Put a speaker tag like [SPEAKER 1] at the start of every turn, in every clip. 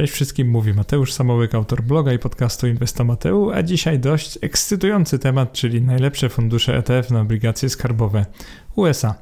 [SPEAKER 1] Cześć wszystkim, mówi Mateusz Samołyk, autor bloga i podcastu Inwestomateu, a dzisiaj dość ekscytujący temat, czyli najlepsze fundusze ETF na obligacje skarbowe USA.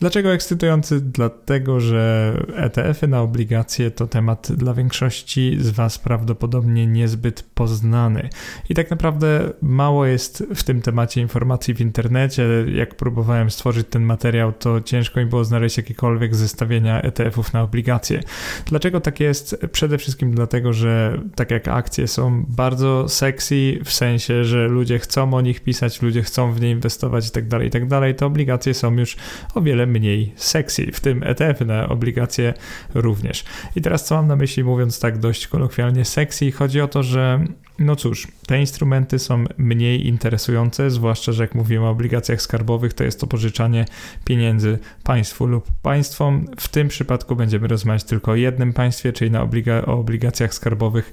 [SPEAKER 1] Dlaczego ekscytujący? Dlatego, że ETF-y na obligacje to temat dla większości z Was prawdopodobnie niezbyt poznany. I tak naprawdę mało jest w tym temacie informacji w internecie. Jak próbowałem stworzyć ten materiał, to ciężko mi było znaleźć jakiekolwiek zestawienia ETF-ów na obligacje. Dlaczego tak jest? Przede wszystkim dlatego, że tak jak akcje są bardzo sexy, w sensie, że ludzie chcą o nich pisać, ludzie chcą w nie inwestować i tak dalej, i tak to obligacje są już o wiele mniej sexy, w tym ETF na obligacje również. I teraz co mam na myśli mówiąc tak dość kolokwialnie sexy? Chodzi o to, że no cóż, te instrumenty są mniej interesujące, zwłaszcza, że jak mówimy o obligacjach skarbowych, to jest to pożyczanie pieniędzy państwu lub państwom. W tym przypadku będziemy rozmawiać tylko o jednym państwie, czyli na obliga o obligacjach skarbowych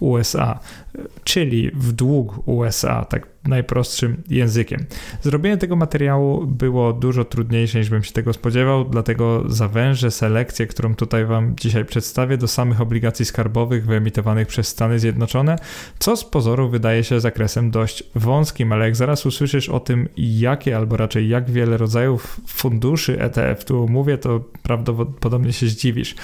[SPEAKER 1] USA, czyli w dług USA, tak najprostszym językiem. Zrobienie tego materiału było dużo trudniejsze niż bym się tego spodziewał, dlatego zawężę selekcję, którą tutaj Wam dzisiaj przedstawię do samych obligacji skarbowych wyemitowanych przez Stany Zjednoczone, co z pozoru wydaje się zakresem dość wąskim, ale jak zaraz usłyszysz o tym, jakie albo raczej jak wiele rodzajów funduszy ETF tu mówię, to prawdopodobnie się zdziwisz.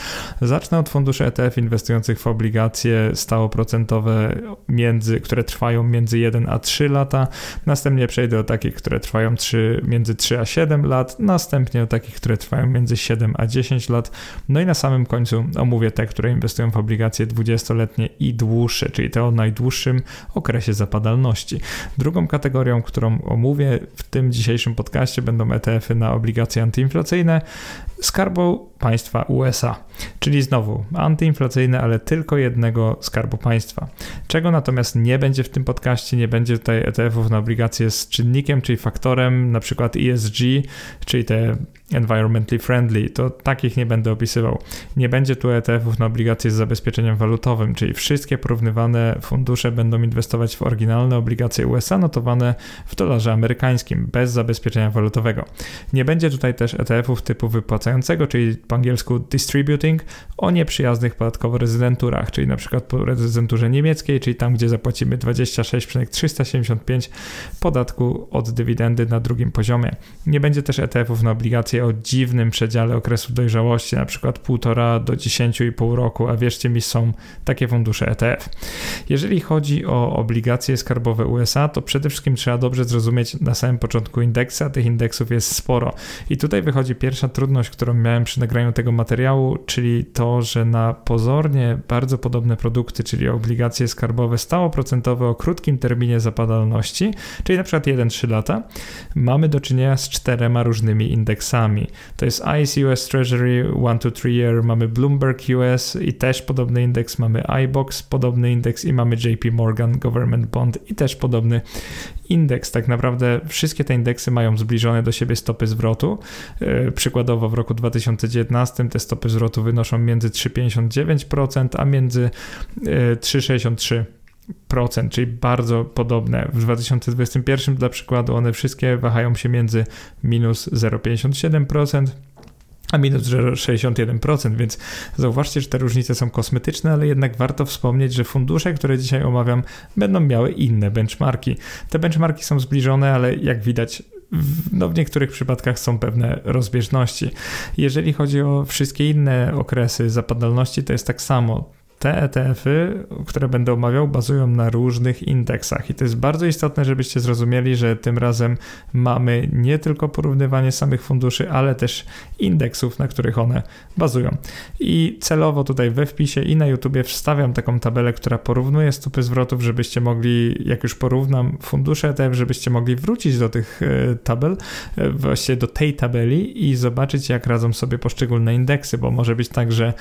[SPEAKER 1] Zacznę od funduszy ETF inwestujących w obligacje stałoprocentowe, między, które trwają między 1 a 3 lata. Następnie przejdę do takich, które trwają 3, między 3 a 7 lat. Następnie do takich, które trwają między 7 a 10 lat. No i na samym końcu omówię te, które inwestują w obligacje 20-letnie i dłuższe, czyli te o najdłuższym okresie zapadalności. Drugą kategorią, którą omówię w tym dzisiejszym podcaście będą ETF-y na obligacje antyinflacyjne skarbu państwa USA. Czyli znowu antyinflacyjne, ale tylko jednego skarbu państwa. Czego natomiast nie będzie w tym podcaście, nie będzie tutaj ETF-ów na obligacje z czynnikiem, czyli faktorem, na przykład ESG, czyli te environmentally friendly, to takich nie będę opisywał. Nie będzie tu ETF-ów na obligacje z zabezpieczeniem walutowym, czyli wszystkie porównywane fundusze będą inwestować w oryginalne obligacje USA notowane w dolarze amerykańskim, bez zabezpieczenia walutowego. Nie będzie tutaj też ETF-ów typu wypłacającego, czyli po angielsku distributing, o nieprzyjaznych podatkowo rezydenturach, czyli na przykład po rezydenturze niemieckiej, czyli tam, gdzie zapłacimy 26,375 podatku od dywidendy na drugim poziomie. Nie będzie też ETF-ów na obligacje o dziwnym przedziale okresu dojrzałości, na przykład 1,5 do 10,5 roku, a wierzcie mi, są takie fundusze ETF. Jeżeli chodzi o obligacje skarbowe USA, to przede wszystkim trzeba dobrze zrozumieć na samym początku indeksy, a tych indeksów jest sporo. I tutaj wychodzi pierwsza trudność, którą miałem przy nagraniu tego materiału, czyli to, że na pozornie bardzo podobne produkty, czyli obligacje skarbowe stałoprocentowe o krótkim terminie zapadalności, czyli na przykład 1-3 lata, mamy do czynienia z czterema różnymi indeksami. To jest ICE US Treasury 1 to 3 year, mamy Bloomberg US i też podobny indeks, mamy iBox podobny indeks i mamy JP Morgan Government Bond i też podobny indeks. Tak naprawdę wszystkie te indeksy mają zbliżone do siebie stopy zwrotu. E, przykładowo w roku 2019 te stopy zwrotu wynoszą między 3,59%, a między 3,63% e, procent, czyli bardzo podobne. W 2021 dla przykładu one wszystkie wahają się między minus 0,57% a minus 0,61%, więc zauważcie, że te różnice są kosmetyczne, ale jednak warto wspomnieć, że fundusze, które dzisiaj omawiam, będą miały inne benchmarki. Te benchmarki są zbliżone, ale jak widać, no w niektórych przypadkach są pewne rozbieżności. Jeżeli chodzi o wszystkie inne okresy zapadalności, to jest tak samo te ETF-y, które będę omawiał, bazują na różnych indeksach i to jest bardzo istotne, żebyście zrozumieli, że tym razem mamy nie tylko porównywanie samych funduszy, ale też indeksów, na których one bazują. I celowo tutaj we wpisie i na YouTubie wstawiam taką tabelę, która porównuje stopy zwrotów, żebyście mogli, jak już porównam fundusze ETF, żebyście mogli wrócić do tych e, tabel, e, właściwie do tej tabeli i zobaczyć, jak radzą sobie poszczególne indeksy, bo może być tak, że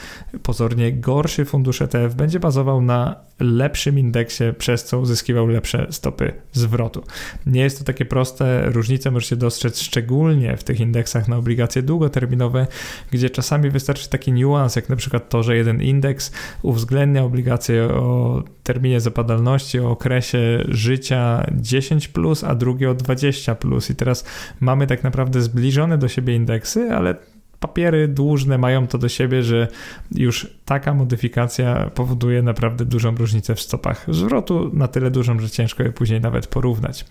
[SPEAKER 1] pozornie gorszy fundusz ETF będzie bazował na lepszym indeksie, przez co uzyskiwał lepsze stopy zwrotu. Nie jest to takie proste, różnice możecie dostrzec szczególnie w tych indeksach na obligacje długoterminowe, gdzie czasami wystarczy taki niuans, jak na przykład to, że jeden indeks uwzględnia obligacje o terminie zapadalności, o okresie życia 10, plus, a drugi o 20. Plus. I teraz mamy tak naprawdę zbliżone do siebie indeksy, ale papiery dłużne mają to do siebie, że już taka modyfikacja powoduje naprawdę dużą różnicę w stopach zwrotu, na tyle dużą, że ciężko je później nawet porównać.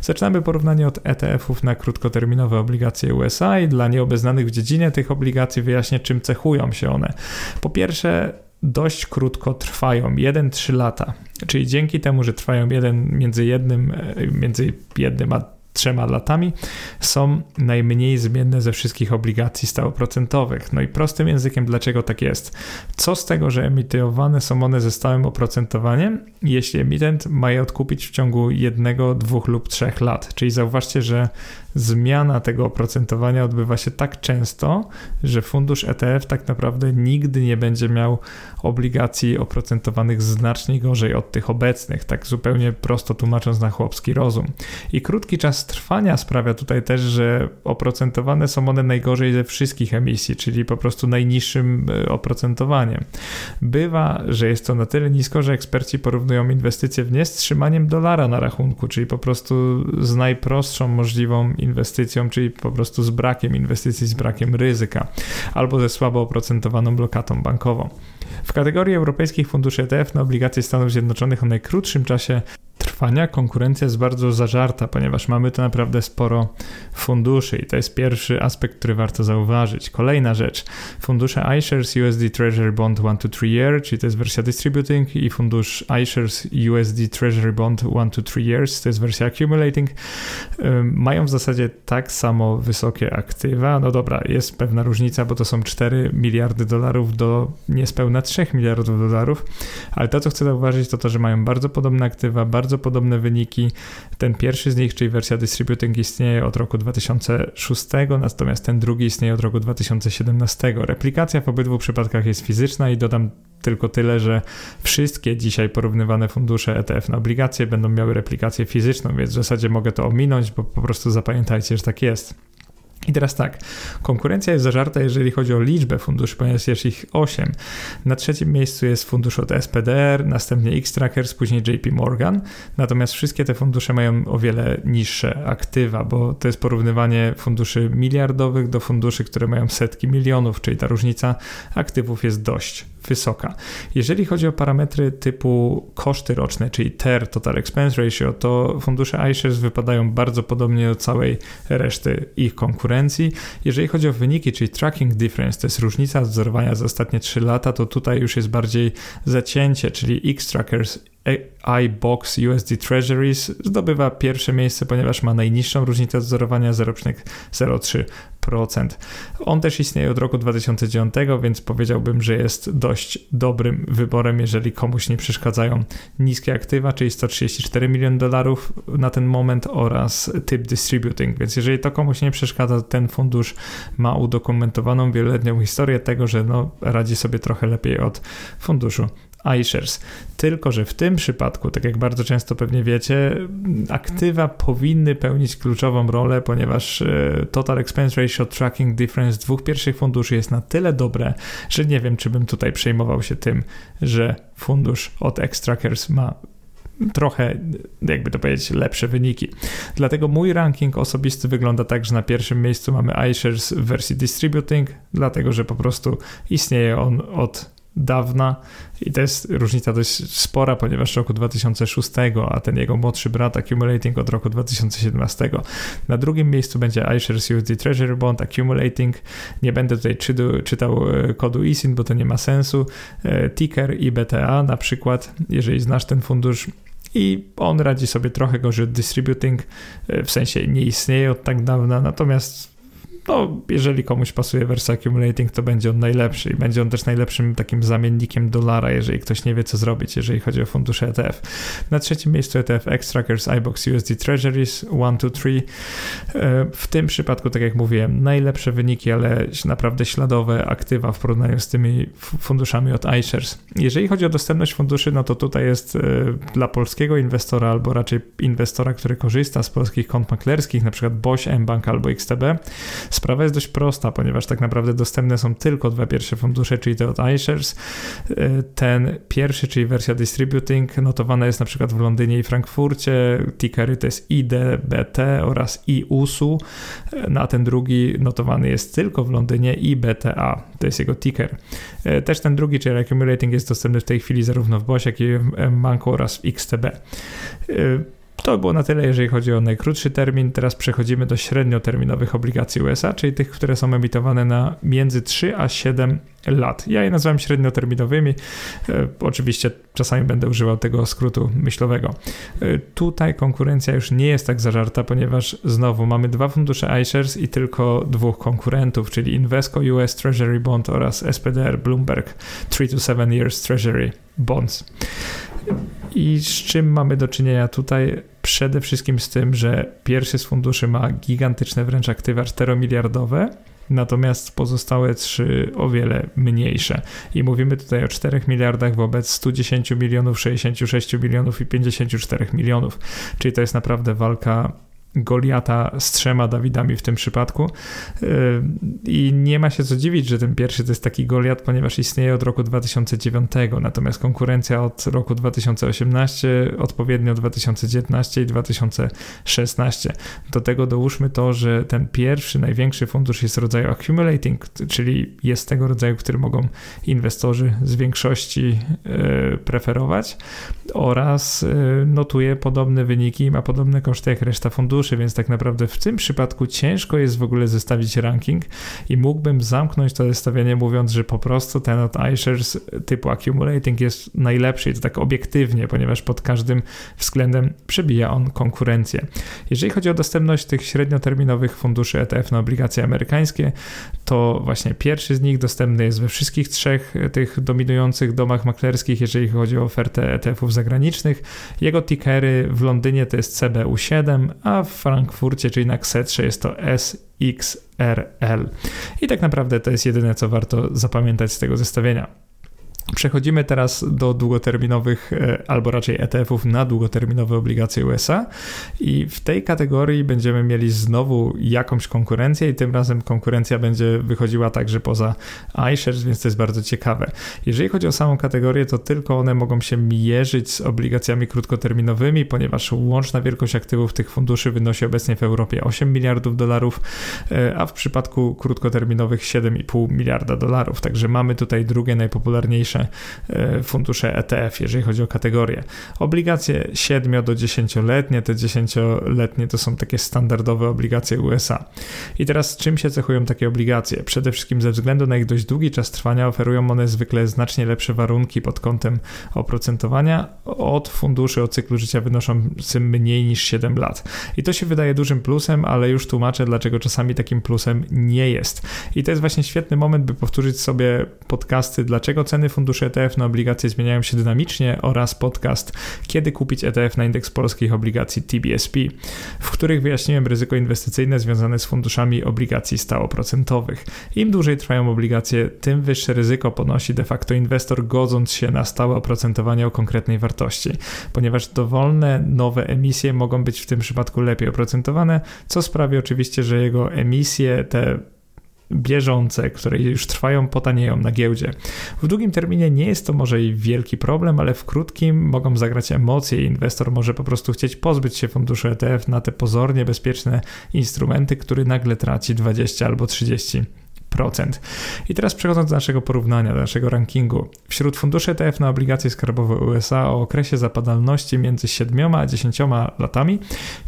[SPEAKER 1] Zaczynamy porównanie od ETF-ów na krótkoterminowe obligacje USA i dla nieobeznanych w dziedzinie tych obligacji wyjaśnię, czym cechują się one. Po pierwsze, dość krótko trwają, 1-3 lata. Czyli dzięki temu, że trwają jeden, między jednym, między jednym a trzema latami są najmniej zmienne ze wszystkich obligacji stałoprocentowych. No i prostym językiem, dlaczego tak jest? Co z tego, że emitowane są one ze stałym oprocentowaniem, jeśli emitent ma je odkupić w ciągu jednego, dwóch lub trzech lat? Czyli zauważcie, że zmiana tego oprocentowania odbywa się tak często, że fundusz ETF tak naprawdę nigdy nie będzie miał obligacji oprocentowanych znacznie gorzej od tych obecnych, tak zupełnie prosto tłumacząc na chłopski rozum. I krótki czas trwania sprawia tutaj też, że oprocentowane są one najgorzej ze wszystkich emisji, czyli po prostu najniższym e, oprocentowaniem. Bywa, że jest to na tyle nisko, że eksperci porównują inwestycje w nie z trzymaniem dolara na rachunku, czyli po prostu z najprostszą możliwą inwestycją, czyli po prostu z brakiem inwestycji, z brakiem ryzyka, albo ze słabo oprocentowaną blokatą bankową. W kategorii europejskich funduszy ETF na obligacje Stanów Zjednoczonych o najkrótszym czasie trwania konkurencja jest bardzo zażarta, ponieważ mamy tu naprawdę sporo funduszy i to jest pierwszy aspekt, który warto zauważyć. Kolejna rzecz, fundusze iShares USD Treasury Bond 1 to 3 Year, czyli to jest wersja distributing i fundusz iShares USD Treasury Bond 1 to 3 Years, to jest wersja accumulating, mają w zasadzie tak samo wysokie aktywa. No dobra, jest pewna różnica, bo to są 4 miliardy dolarów do niespełna 3 miliardów dolarów, ale to, co chcę zauważyć, to to, że mają bardzo podobne aktywa, bardzo podobne wyniki. Ten pierwszy z nich, czyli wersja Distributing, istnieje od roku 2006, natomiast ten drugi istnieje od roku 2017. Replikacja w obydwu przypadkach jest fizyczna i dodam tylko tyle, że wszystkie dzisiaj porównywane fundusze ETF na obligacje będą miały replikację fizyczną, więc w zasadzie mogę to ominąć, bo po prostu zapamiętajcie, że tak jest. I teraz tak, konkurencja jest zażarta, jeżeli chodzi o liczbę funduszy, ponieważ jest ich 8. Na trzecim miejscu jest fundusz od SPDR, następnie X-Trackers, później JP Morgan. Natomiast wszystkie te fundusze mają o wiele niższe aktywa, bo to jest porównywanie funduszy miliardowych do funduszy, które mają setki milionów, czyli ta różnica aktywów jest dość wysoka. Jeżeli chodzi o parametry typu koszty roczne, czyli TER, Total Expense Ratio, to fundusze iShares wypadają bardzo podobnie do całej reszty ich konkurencji. Jeżeli chodzi o wyniki, czyli Tracking Difference, to jest różnica wzorowania za ostatnie 3 lata, to tutaj już jest bardziej zacięcie, czyli X-Trackers iBox USD Treasuries zdobywa pierwsze miejsce, ponieważ ma najniższą różnicę wzorowania 0,03%. On też istnieje od roku 2009, więc powiedziałbym, że jest dość dobrym wyborem, jeżeli komuś nie przeszkadzają niskie aktywa, czyli 134 miliony dolarów na ten moment oraz typ distributing. Więc jeżeli to komuś nie przeszkadza, ten fundusz ma udokumentowaną wieloletnią historię tego, że no, radzi sobie trochę lepiej od funduszu iShares. Tylko, że w tym przypadku, tak jak bardzo często pewnie wiecie, aktywa powinny pełnić kluczową rolę, ponieważ e, Total Expense Ratio Tracking Difference dwóch pierwszych funduszy jest na tyle dobre, że nie wiem, czy bym tutaj przejmował się tym, że fundusz od X-Trackers ma trochę, jakby to powiedzieć, lepsze wyniki. Dlatego mój ranking osobisty wygląda tak, że na pierwszym miejscu mamy iShares w wersji distributing, dlatego że po prostu istnieje on od dawna i to jest różnica dość spora, ponieważ roku 2006, a ten jego młodszy brat Accumulating od roku 2017. Na drugim miejscu będzie iShares USD Treasury Bond Accumulating. Nie będę tutaj czytał e, kodu ISIN, bo to nie ma sensu. E, ticker i BTA na przykład, jeżeli znasz ten fundusz, i on radzi sobie trochę gorzej od distributing, e, w sensie nie istnieje od tak dawna, natomiast no, jeżeli komuś pasuje wersja accumulating, to będzie on najlepszy i będzie on też najlepszym takim zamiennikiem dolara, jeżeli ktoś nie wie, co zrobić, jeżeli chodzi o fundusze ETF. Na trzecim miejscu ETF X-Trackers iBox USD Treasuries 1, 2, 3. W tym przypadku, tak jak mówiłem, najlepsze wyniki, ale naprawdę śladowe aktywa w porównaniu z tymi funduszami od iShares. Jeżeli chodzi o dostępność funduszy, no to tutaj jest e, dla polskiego inwestora, albo raczej inwestora, który korzysta z polskich kont maklerskich, na przykład BOŚ, mBank albo XTB, Sprawa jest dość prosta, ponieważ tak naprawdę dostępne są tylko dwa pierwsze fundusze, czyli te od iShares. E, ten pierwszy, czyli wersja distributing, notowana jest na przykład w Londynie i Frankfurcie. Tickery to jest IDBT oraz IUSU, e, a ten drugi notowany jest tylko w Londynie IBTA, to jest jego ticker. E, też ten drugi, czyli Accumulating jest dostępny w tej chwili zarówno w BOS, jak i w Manco oraz w XTB. To było na tyle, jeżeli chodzi o najkrótszy termin. Teraz przechodzimy do średnioterminowych obligacji USA, czyli tych, które są emitowane na między 3 a 7 lat. Ja je nazywam średnioterminowymi. E, oczywiście czasami będę używał tego skrótu myślowego. E, tutaj konkurencja już nie jest tak zażarta, ponieważ znowu mamy dwa fundusze iShares i tylko dwóch konkurentów, czyli Invesco US Treasury Bond oraz SPDR Bloomberg 3 to 7 Years Treasury Bonds. I z czym mamy do czynienia tutaj? Przede wszystkim z tym, że pierwszy z funduszy ma gigantyczne wręcz aktywa 4-miliardowe, natomiast pozostałe trzy o wiele mniejsze. I mówimy tutaj o 4 miliardach wobec 110 milionów, 66 milionów i 54 milionów. Czyli to jest naprawdę walka Goliata z trzema Dawidami w tym przypadku. Yy, I nie ma się co dziwić, że ten pierwszy to jest taki Goliat, ponieważ istnieje od roku 2009, natomiast konkurencja od roku 2018, odpowiednio 2019 i 2016. Do tego dołóżmy to, że ten pierwszy, największy fundusz jest rodzaju accumulating, czyli jest tego rodzaju, który mogą inwestorzy z większości yy, preferować oraz yy, notuje podobne wyniki i ma podobne koszty jak reszta funduszy funduszy, więc tak naprawdę w tym przypadku ciężko jest w ogóle zestawić ranking i mógłbym zamknąć to zestawienie mówiąc, że po prostu ten od iShares typu accumulating jest najlepszy i to tak obiektywnie, ponieważ pod każdym względem przebija on konkurencję. Jeżeli chodzi o dostępność tych średnioterminowych funduszy ETF na obligacje amerykańskie, to właśnie pierwszy z nich dostępny jest we wszystkich trzech tych dominujących domach maklerskich, jeżeli chodzi o ofertę ETF-ów zagranicznych. Jego tickery w Londynie to jest CBU7, a w Frankfurcie, czyli na Ksetrze jest to SXRL. I tak naprawdę to jest jedyne, co warto zapamiętać z tego zestawienia. Przechodzimy teraz do długoterminowych, e, albo raczej ETF-ów na długoterminowe obligacje USA i w tej kategorii będziemy mieli znowu jakąś konkurencję i tym razem konkurencja będzie wychodziła także poza iShares, więc to jest bardzo ciekawe. Jeżeli chodzi o samą kategorię, to tylko one mogą się mierzyć z obligacjami krótkoterminowymi, ponieważ łączna wielkość aktywów tych funduszy wynosi obecnie w Europie 8 miliardów dolarów, e, a w przypadku krótkoterminowych 7,5 miliarda dolarów. Także mamy tutaj drugie najpopularniejsze E, fundusze ETF, jeżeli chodzi o kategorie. Obligacje 7 do 10-letnie, te 10-letnie to są takie standardowe obligacje USA. I teraz czym się cechują takie obligacje? Przede wszystkim ze względu na ich dość długi czas trwania oferują one zwykle znacznie lepsze warunki pod kątem oprocentowania od funduszy o cyklu życia wynoszącym mniej niż 7 lat. I to się wydaje dużym plusem, ale już tłumaczę, dlaczego czasami takim plusem nie jest. I to jest właśnie świetny moment, by powtórzyć sobie podcasty, dlaczego ceny funduszy fundusze ETF na obligacje zmieniają się dynamicznie oraz podcast Kiedy kupić ETF na indeks polskich obligacji TBSP, w których wyjaśniłem ryzyko inwestycyjne związane z funduszami obligacji stałoprocentowych. Im dłużej trwają obligacje, tym wyższe ryzyko ponosi de facto inwestor, godząc się na stałe oprocentowanie o konkretnej wartości, ponieważ dowolne nowe emisje mogą być w tym przypadku lepiej oprocentowane, co sprawi oczywiście, że jego emisje, te bieżące, które już trwają, potanieją na giełdzie. W długim terminie nie jest to może i wielki problem, ale w krótkim mogą zagrać emocje i inwestor może po prostu chcieć pozbyć się funduszu ETF na te pozornie bezpieczne instrumenty, który nagle traci 20 albo 30 i teraz przechodząc do naszego porównania, do naszego rankingu. Wśród funduszy ETF na obligacje skarbowe USA o okresie zapadalności między 7 a 10 latami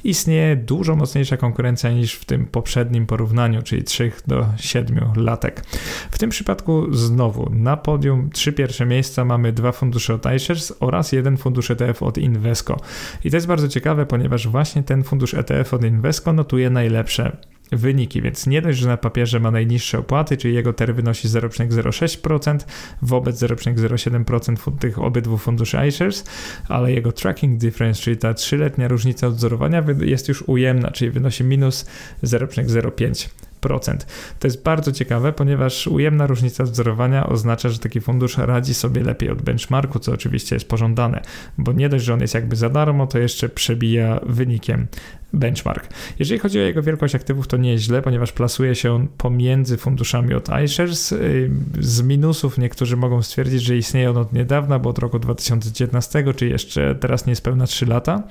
[SPEAKER 1] istnieje dużo mocniejsza konkurencja niż w tym poprzednim porównaniu, czyli 3 do 7 latek. W tym przypadku znowu na podium trzy pierwsze miejsca mamy dwa fundusze od iShares oraz jeden fundusz ETF od Invesco. I to jest bardzo ciekawe, ponieważ właśnie ten fundusz ETF od Invesco notuje najlepsze wyniki, więc nie dość, że na papierze ma najniższe opłaty, czyli jego TER wynosi 0,06% wobec 0,07% tych obydwu funduszy iShares, ale jego tracking difference, czyli ta trzyletnia różnica odzorowania jest już ujemna, czyli wynosi minus 0,05%. To jest bardzo ciekawe, ponieważ ujemna różnica wzorowania oznacza, że taki fundusz radzi sobie lepiej od benchmarku, co oczywiście jest pożądane, bo nie dość, że on jest jakby za darmo, to jeszcze przebija wynikiem benchmark. Jeżeli chodzi o jego wielkość aktywów, to nie jest źle, ponieważ plasuje się on pomiędzy funduszami od iShares. Y, z minusów niektórzy mogą stwierdzić, że istnieje on od niedawna, bo od roku 2019, czy jeszcze teraz niespełna 3 lata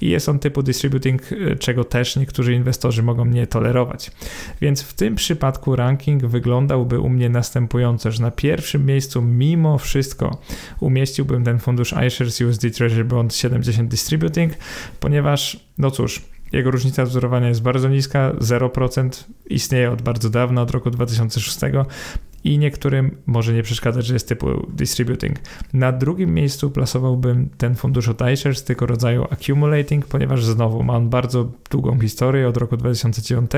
[SPEAKER 1] i jest on typu distributing, y, czego też niektórzy inwestorzy mogą nie tolerować. Więc w tym przypadku ranking wyglądałby u mnie następująco, że na pierwszym miejscu mimo wszystko umieściłbym ten fundusz iShares USD Treasury Bond 70 Distributing, ponieważ no cóż, jego różnica wzorowania jest bardzo niska, 0%, istnieje od bardzo dawna, od roku 2006 i niektórym może nie przeszkadzać, że jest typu distributing. Na drugim miejscu plasowałbym ten fundusz od iShares tylko rodzaju accumulating, ponieważ znowu ma on bardzo długą historię od roku 2009,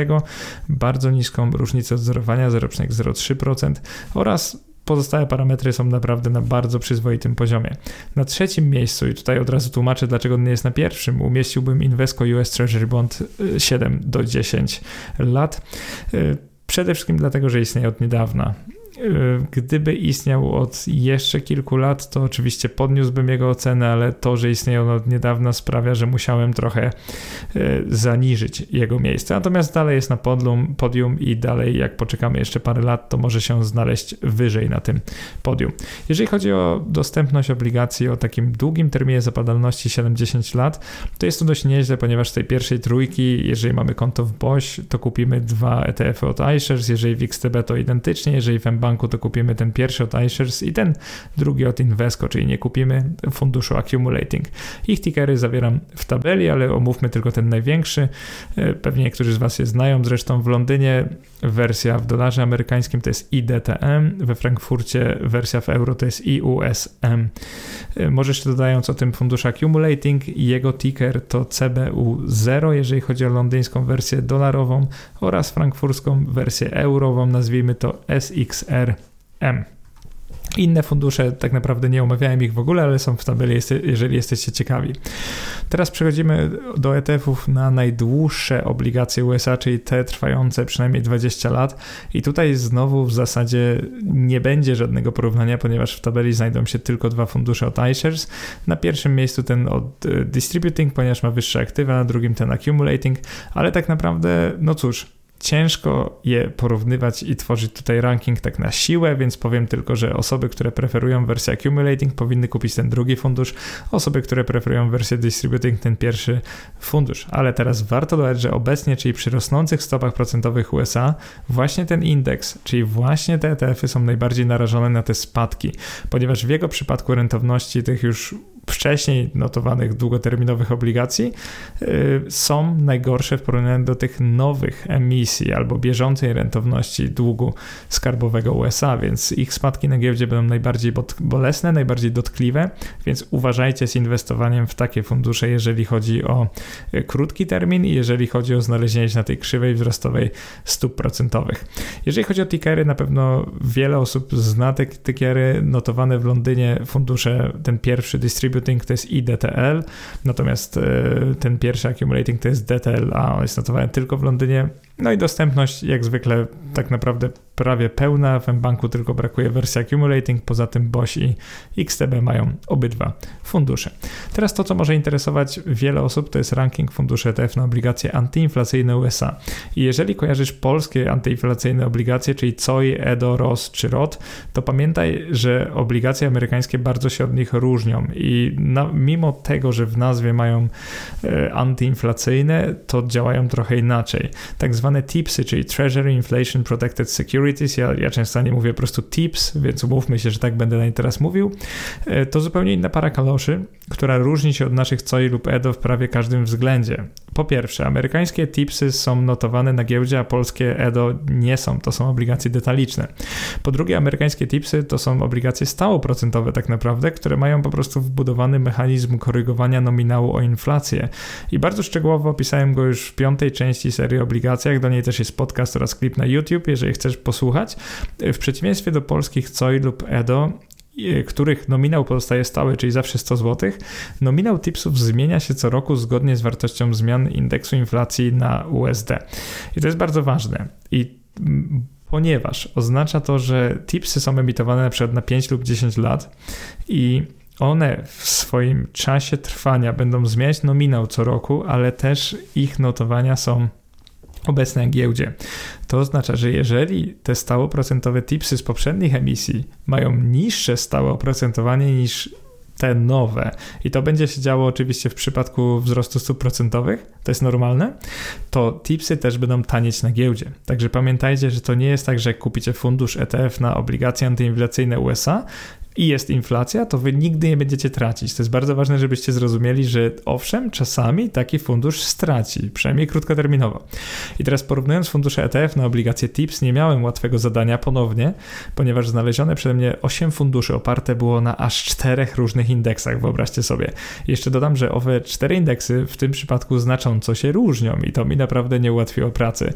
[SPEAKER 1] bardzo niską różnicę wzorowania 0,03% oraz pozostałe parametry są naprawdę na bardzo przyzwoitym poziomie. Na trzecim miejscu, i tutaj od razu tłumaczę, dlaczego nie jest na pierwszym, umieściłbym Invesco US Treasury Bond 7 y, do 10 lat. Y, przede wszystkim dlatego, że istnieje od niedawna. Y, gdyby istniał od jeszcze kilku lat, to oczywiście podniósłbym jego ocenę, ale to, że istnieje on od niedawna sprawia, że musiałem trochę y, zaniżyć jego miejsce. Natomiast dalej jest na podium, podium i dalej, jak poczekamy jeszcze parę lat, to może się znaleźć wyżej na tym podium. Jeżeli chodzi o dostępność obligacji o takim długim terminie zapadalności 70 lat, to jest to dość nieźle, ponieważ z tej pierwszej trójki, jeżeli mamy konto w BOŚ, to kupimy dwa ETF-y od iShares, jeżeli w XTB to identycznie, jeżeli w mBank banku, to kupimy ten pierwszy od iShares i ten drugi od Invesco, czyli nie kupimy funduszu Accumulating. Ich tickery zawieram w tabeli, ale omówmy tylko ten największy. E, pewnie niektórzy z Was je znają. Zresztą w Londynie wersja w dolarze amerykańskim to jest IDTM, we Frankfurcie wersja w euro to jest IUSM. E, może jeszcze dodając o tym funduszu Accumulating, jego ticker to CBU0, jeżeli chodzi o londyńską wersję dolarową oraz frankfurską wersję eurową, nazwijmy to SXR RM. Inne fundusze, tak naprawdę nie omawiałem ich w ogóle, ale są w tabeli, jeżeli jesteście ciekawi. Teraz przechodzimy do ETF-ów na najdłuższe obligacje USA, czyli te trwające przynajmniej 20 lat. I tutaj znowu w zasadzie nie będzie żadnego porównania, ponieważ w tabeli znajdą się tylko dwa fundusze od iShares. Na pierwszym miejscu ten od e, Distributing, ponieważ ma wyższe aktywa, na drugim ten Accumulating, ale tak naprawdę, no cóż, ciężko je porównywać i tworzyć tutaj ranking tak na siłę, więc powiem tylko, że osoby, które preferują wersję accumulating powinny kupić ten drugi fundusz, osoby, które preferują wersję distributing ten pierwszy fundusz. Ale teraz warto dodać, że obecnie, czyli przy rosnących stopach procentowych USA, właśnie ten indeks, czyli właśnie te ETF-y są najbardziej narażone na te spadki, ponieważ w jego przypadku rentowności tych już wcześniej notowanych długoterminowych obligacji y, są najgorsze w porównaniu do tych nowych emisji albo bieżącej rentowności długu skarbowego USA, więc ich spadki na giełdzie będą najbardziej bolesne, najbardziej dotkliwe, więc uważajcie z inwestowaniem w takie fundusze, jeżeli chodzi o y, krótki termin i jeżeli chodzi o znalezienie się na tej krzywej wzrostowej stóp procentowych. Jeżeli chodzi o tickery, na pewno wiele osób zna te tickery notowane w Londynie, fundusze, ten pierwszy dystrybutor Distributing to jest IDTL, natomiast e, ten pierwszy Accumulating to jest DTLA, on jest notowany tylko w Londynie. No i dostępność jak zwykle tak naprawdę prawie pełna, w banku tylko brakuje wersji Accumulating, poza tym BOŚ i XTB mają obydwa fundusze. Teraz to, co może interesować wiele osób, to jest ranking funduszy ETF na obligacje antyinflacyjne USA. I jeżeli kojarzysz polskie antyinflacyjne obligacje, czyli COI, EDO, ROS czy ROT, to pamiętaj, że obligacje amerykańskie bardzo się od nich różnią i na, mimo tego, że w nazwie mają e, antyinflacyjne, to działają trochę inaczej. Tak zwane TIPSy, czyli Treasury Inflation Protected Security Ja, ja często nie mówię po prostu tips, więc umówmy się, że tak będę na nie teraz mówił, e, to zupełnie inna para kaloszy, która różni się od naszych COI lub EDO w prawie każdym względzie. Po pierwsze, amerykańskie tipsy są notowane na giełdzie, a polskie EDO nie są, to są obligacje detaliczne. Po drugie, amerykańskie tipsy to są obligacje stałoprocentowe tak naprawdę, które mają po prostu wbudowany mechanizm korygowania nominału o inflację. I bardzo szczegółowo opisałem go już w piątej części serii obligacjach, do niej też jest podcast oraz klip na YouTube, jeżeli chcesz posłuchać. W przeciwieństwie do polskich COI lub EDO, których nominał pozostaje stały, czyli zawsze 100 zł, nominał tipsów zmienia się co roku zgodnie z wartością zmian indeksu inflacji na USD. I to jest bardzo ważne. I ponieważ oznacza to, że tipsy są emitowane na przykład na 5 lub 10 lat i one w swoim czasie trwania będą zmieniać nominał co roku, ale też ich notowania są obecne na giełdzie. To oznacza, że jeżeli te stałoprocentowe tipsy z poprzednich emisji mają niższe stałe oprocentowanie niż te nowe, i to będzie się działo oczywiście w przypadku wzrostu stóp procentowych, to jest normalne, to tipsy też będą tanieć na giełdzie. Także pamiętajcie, że to nie jest tak, że kupicie fundusz ETF na obligacje antyinflacyjne USA, i jest inflacja, to wy nigdy nie będziecie tracić. To jest bardzo ważne, żebyście zrozumieli, że owszem, czasami taki fundusz straci, przynajmniej krótkoterminowo. I teraz porównując fundusze ETF na obligacje TIPS, nie miałem łatwego zadania ponownie, ponieważ znalezione przeze mnie 8 funduszy oparte było na aż czterech różnych indeksach, wyobraźcie sobie. Jeszcze dodam, że owe cztery indeksy w tym przypadku znacząco się różnią i to mi naprawdę nie ułatwiło pracy.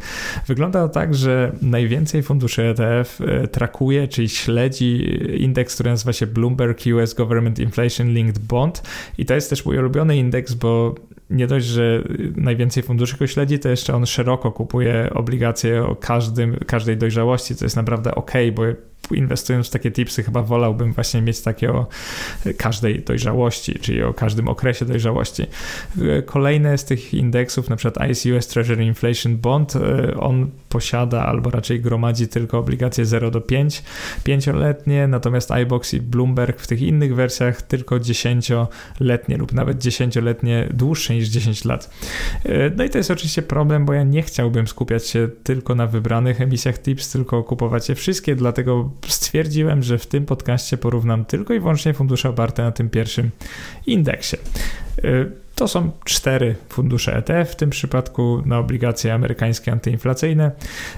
[SPEAKER 1] Wygląda to tak, że najwięcej funduszy ETF e, trakuje, czyli śledzi indeks, który nazywa nazywa się Bloomberg US Government Inflation Linked Bond i to jest też mój ulubiony indeks, bo nie dość, że najwięcej funduszy go śledzi, to jeszcze on szeroko kupuje obligacje o każdym, każdej dojrzałości, co jest naprawdę ok, bo inwestując w takie tipsy, chyba wolałbym właśnie mieć takie o każdej dojrzałości, czyli o każdym okresie dojrzałości. Kolejne z tych indeksów, na przykład ICUS Treasury Inflation Bond, e, on posiada albo raczej gromadzi tylko obligacje 0 do 5, 5-letnie, natomiast iBox i Bloomberg w tych innych wersjach tylko 10-letnie lub nawet 10-letnie dłuższe niż 10 lat. E, no i to jest oczywiście problem, bo ja nie chciałbym skupiać się tylko na wybranych emisjach TIPS, tylko kupować je wszystkie, dlatego stwierdziłem, że w tym podcaście porównam tylko i wyłącznie fundusze oparte na tym pierwszym indeksie. Y, to są cztery fundusze ETF, w tym przypadku na obligacje amerykańskie antyinflacyjne.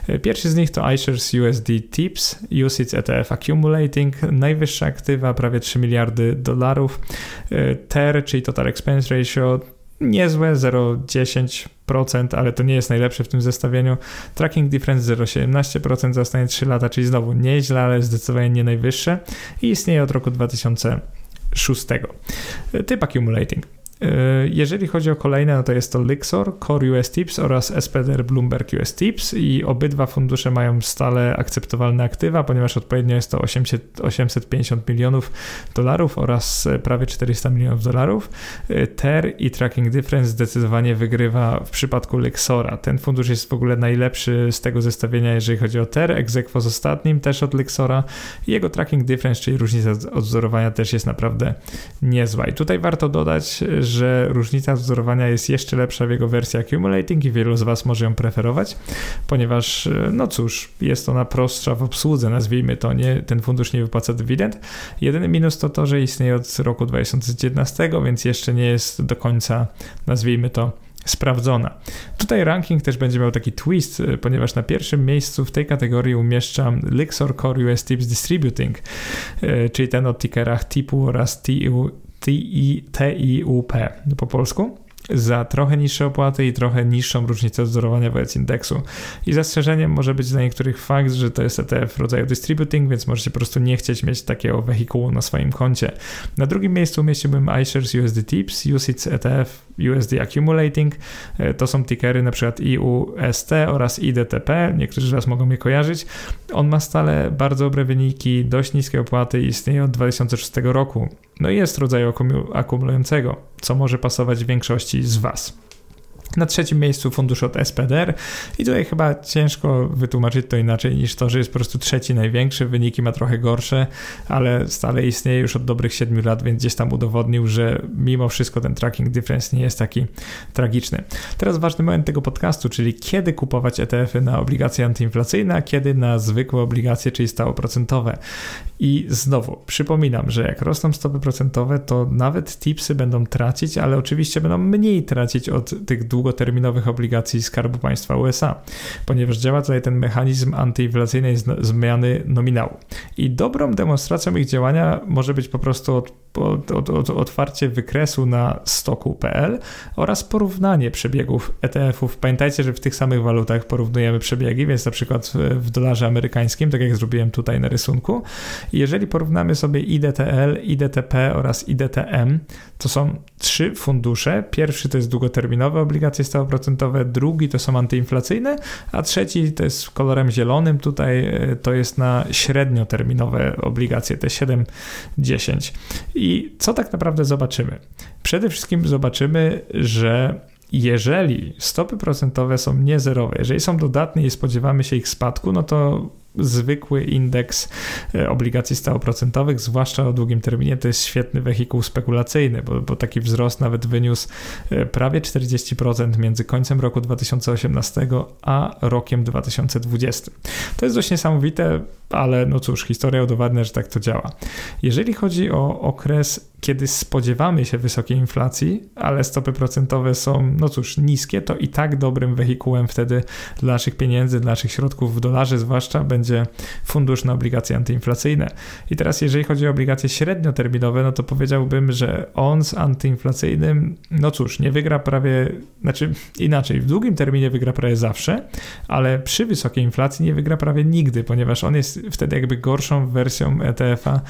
[SPEAKER 1] Y, pierwszy z nich to iShares USD TIPS, USIC ETF Accumulating, najwyższa aktywa, prawie 3 miliardy dolarów. Y, TER, czyli Total Expense Ratio, niezłe, 0,10%, ale to nie jest najlepsze w tym zestawieniu. Tracking difference 0,17% za ostatnie 3 lata, czyli znowu nieźle, ale zdecydowanie nie najwyższe i istnieje od roku 2006. Typ accumulating. E, jeżeli chodzi o kolejne, no to jest to Lixor, Core US Tips oraz SPDR Bloomberg US Tips i obydwa fundusze mają stale akceptowalne aktywa, ponieważ odpowiednio jest to 800, 850 milionów dolarów oraz prawie 400 milionów dolarów. E, TER i Tracking Difference zdecydowanie wygrywa w przypadku Lixora. Ten fundusz jest w ogóle najlepszy z tego zestawienia, jeżeli chodzi o TER, egzekwo z ostatnim też od Lixora. Jego Tracking Difference, czyli różnica odzorowania też jest naprawdę niezła. I tutaj warto dodać, że różnica wzorowania jest jeszcze lepsza w jego wersji Accumulating i wielu z Was może ją preferować, ponieważ, e, no cóż, jest ona prostsza w obsłudze, nazwijmy to, nie, ten fundusz nie wypłaca dywidend. Jedyny minus to to, że istnieje od roku 2019, więc jeszcze nie jest do końca, nazwijmy to, sprawdzona. Tutaj ranking też będzie miał taki twist, e, ponieważ na pierwszym miejscu w tej kategorii umieszczam Lixor Core US Tips Distributing, e, czyli ten o tickerach typu oraz TIU TIUP po polsku za trochę niższe opłaty i trochę niższą różnicę wzorowania wobec indeksu. I zastrzeżeniem może być dla niektórych fakt, że to jest ETF rodzaju distributing, więc możecie po prostu nie chcieć mieć takiego wehikułu na swoim koncie. Na drugim miejscu umieściłbym iShares USD Tips, USITS ETF USD Accumulating. E, to są tickery przykład IUST oraz IDTP. Niektórzy z Was mogą je kojarzyć. On ma stale bardzo dobre wyniki, dość niskie opłaty i istnieje od 2006 roku. No i jest rodzaju akumulującego, co może pasować większości z Was. Na trzecim miejscu fundusz od SPDR i tutaj chyba ciężko wytłumaczyć to inaczej niż to, że jest po prostu trzeci największy, wyniki ma trochę gorsze, ale stale istnieje już od dobrych 7 lat, więc gdzieś tam udowodnił, że mimo wszystko ten tracking difference nie jest taki tragiczny. Teraz ważny moment tego podcastu, czyli kiedy kupować ETF-y na obligacje antyinflacyjne, a kiedy na zwykłe obligacje, czyli stałoprocentowe. I znowu przypominam, że jak rosną stopy procentowe, to nawet tipsy będą tracić, ale oczywiście będą mniej tracić od tych długoterminowych obligacji Skarbu Państwa USA, ponieważ działa tutaj ten mechanizm antyinflacyjnej zmiany nominału. I dobrą demonstracją ich działania może być po prostu od od, od, otwarcie wykresu na stoku.pl oraz porównanie przebiegów ETF-ów. Pamiętajcie, że w tych samych walutach porównujemy przebiegi, więc na przykład w dolarze amerykańskim, tak jak zrobiłem tutaj na rysunku. Jeżeli porównamy sobie IDTL, IDTP oraz IDTM, to są trzy fundusze. Pierwszy to jest długoterminowe obligacje stałoprocentowe, drugi to są antyinflacyjne, a trzeci to jest kolorem zielonym. Tutaj e, to jest na średnioterminowe obligacje, te 7-10. I co tak naprawdę zobaczymy? Przede wszystkim zobaczymy, że jeżeli stopy procentowe są niezerowe, jeżeli są dodatnie i spodziewamy się ich spadku, no to zwykły indeks e, obligacji stałoprocentowych, zwłaszcza o długim terminie, to jest świetny wehikuł spekulacyjny, bo, bo taki wzrost nawet wyniósł e, prawie 40% między końcem roku 2018 a rokiem 2020. To jest dość niesamowite, ale no cóż, historia udowadnia, że tak to działa. Jeżeli chodzi o okres kiedy spodziewamy się wysokiej inflacji, ale stopy procentowe są, no cóż, niskie, to i tak dobrym wehikułem wtedy dla naszych pieniędzy, dla naszych środków w dolarze zwłaszcza będzie fundusz na obligacje antyinflacyjne. I teraz jeżeli chodzi o obligacje średnioterminowe, no to powiedziałbym, że on z antyinflacyjnym, no cóż, nie wygra prawie, znaczy inaczej, w długim terminie wygra prawie zawsze, ale przy wysokiej inflacji nie wygra prawie nigdy, ponieważ on jest wtedy jakby gorszą wersją ETF-a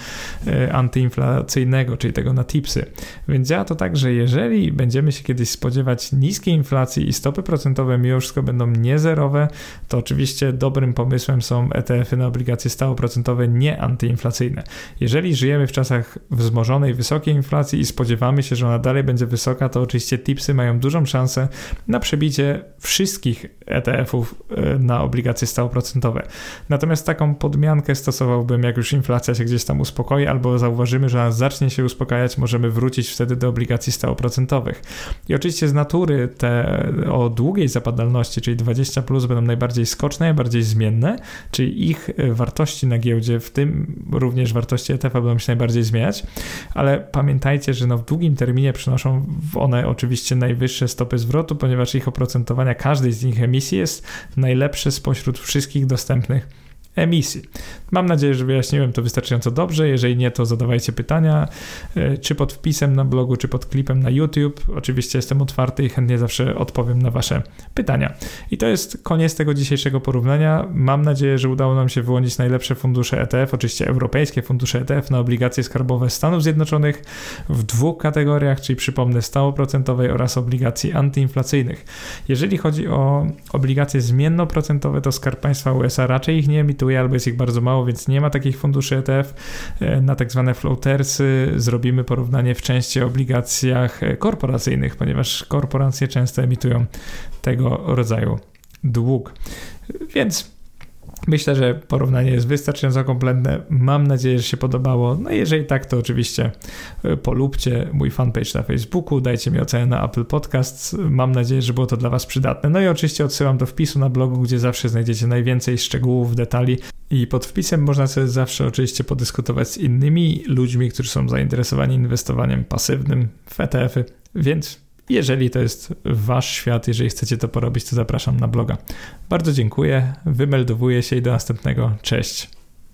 [SPEAKER 1] e, antyinflacyjnego, czyli tego na tipsy. Więc działa to tak, że jeżeli będziemy się kiedyś spodziewać niskiej inflacji i stopy procentowe mimo wszystko będą niezerowe, to oczywiście dobrym pomysłem są ETF-y na obligacje stałoprocentowe nie antyinflacyjne. Jeżeli żyjemy w czasach wzmożonej, wysokiej inflacji i spodziewamy się, że ona dalej będzie wysoka, to oczywiście tipsy mają dużą szansę na przebicie wszystkich ETF-ów e, na obligacje stałoprocentowe. Natomiast taką podmiankę stosowałbym, jak już inflacja się gdzieś tam uspokoi, albo zauważymy, że ona zacznie się uspokajać możemy wrócić wtedy do obligacji stałoprocentowych. I oczywiście z natury te o długiej zapadalności, czyli 20, plus, będą najbardziej skoczne, najbardziej zmienne, czyli ich wartości na giełdzie, w tym również wartości ETF będą się najbardziej zmieniać, ale pamiętajcie, że no w długim terminie przynoszą one oczywiście najwyższe stopy zwrotu, ponieważ ich oprocentowania każdej z nich emisji jest najlepsze spośród wszystkich dostępnych emisji. Mam nadzieję, że wyjaśniłem to wystarczająco dobrze. Jeżeli nie, to zadawajcie pytania, e, czy pod wpisem na blogu, czy pod klipem na YouTube. Oczywiście jestem otwarty i chętnie zawsze odpowiem na Wasze pytania. I to jest koniec tego dzisiejszego porównania. Mam nadzieję, że udało nam się wyłonić najlepsze fundusze ETF, oczywiście europejskie fundusze ETF na obligacje skarbowe Stanów Zjednoczonych w dwóch kategoriach, czyli przypomnę stałoprocentowej oraz obligacji antyinflacyjnych. Jeżeli chodzi o obligacje zmiennoprocentowe, to Skarb Państwa USA raczej ich nie emituje albo jest ich bardzo mało, więc nie ma takich funduszy ETF. E, na tak zwane floatersy zrobimy porównanie w części obligacjach korporacyjnych, ponieważ korporacje często emitują tego rodzaju dług. Więc Myślę, że porównanie jest wystarczająco kompletne. Mam nadzieję, że się podobało. No jeżeli tak, to oczywiście e, polubcie mój fanpage na Facebooku, dajcie mi ocenę na Apple Podcasts. Mam nadzieję, że było to dla Was przydatne. No i oczywiście odsyłam do wpisu na blogu, gdzie zawsze znajdziecie najwięcej szczegółów, detali i pod wpisem można sobie zawsze oczywiście podyskutować z innymi ludźmi, którzy są zainteresowani inwestowaniem pasywnym w ETF-y, więc jeżeli to jest wasz świat, jeżeli chcecie to porobić, to zapraszam na bloga. Bardzo dziękuję, wymeldowuję się i do następnego. Cześć.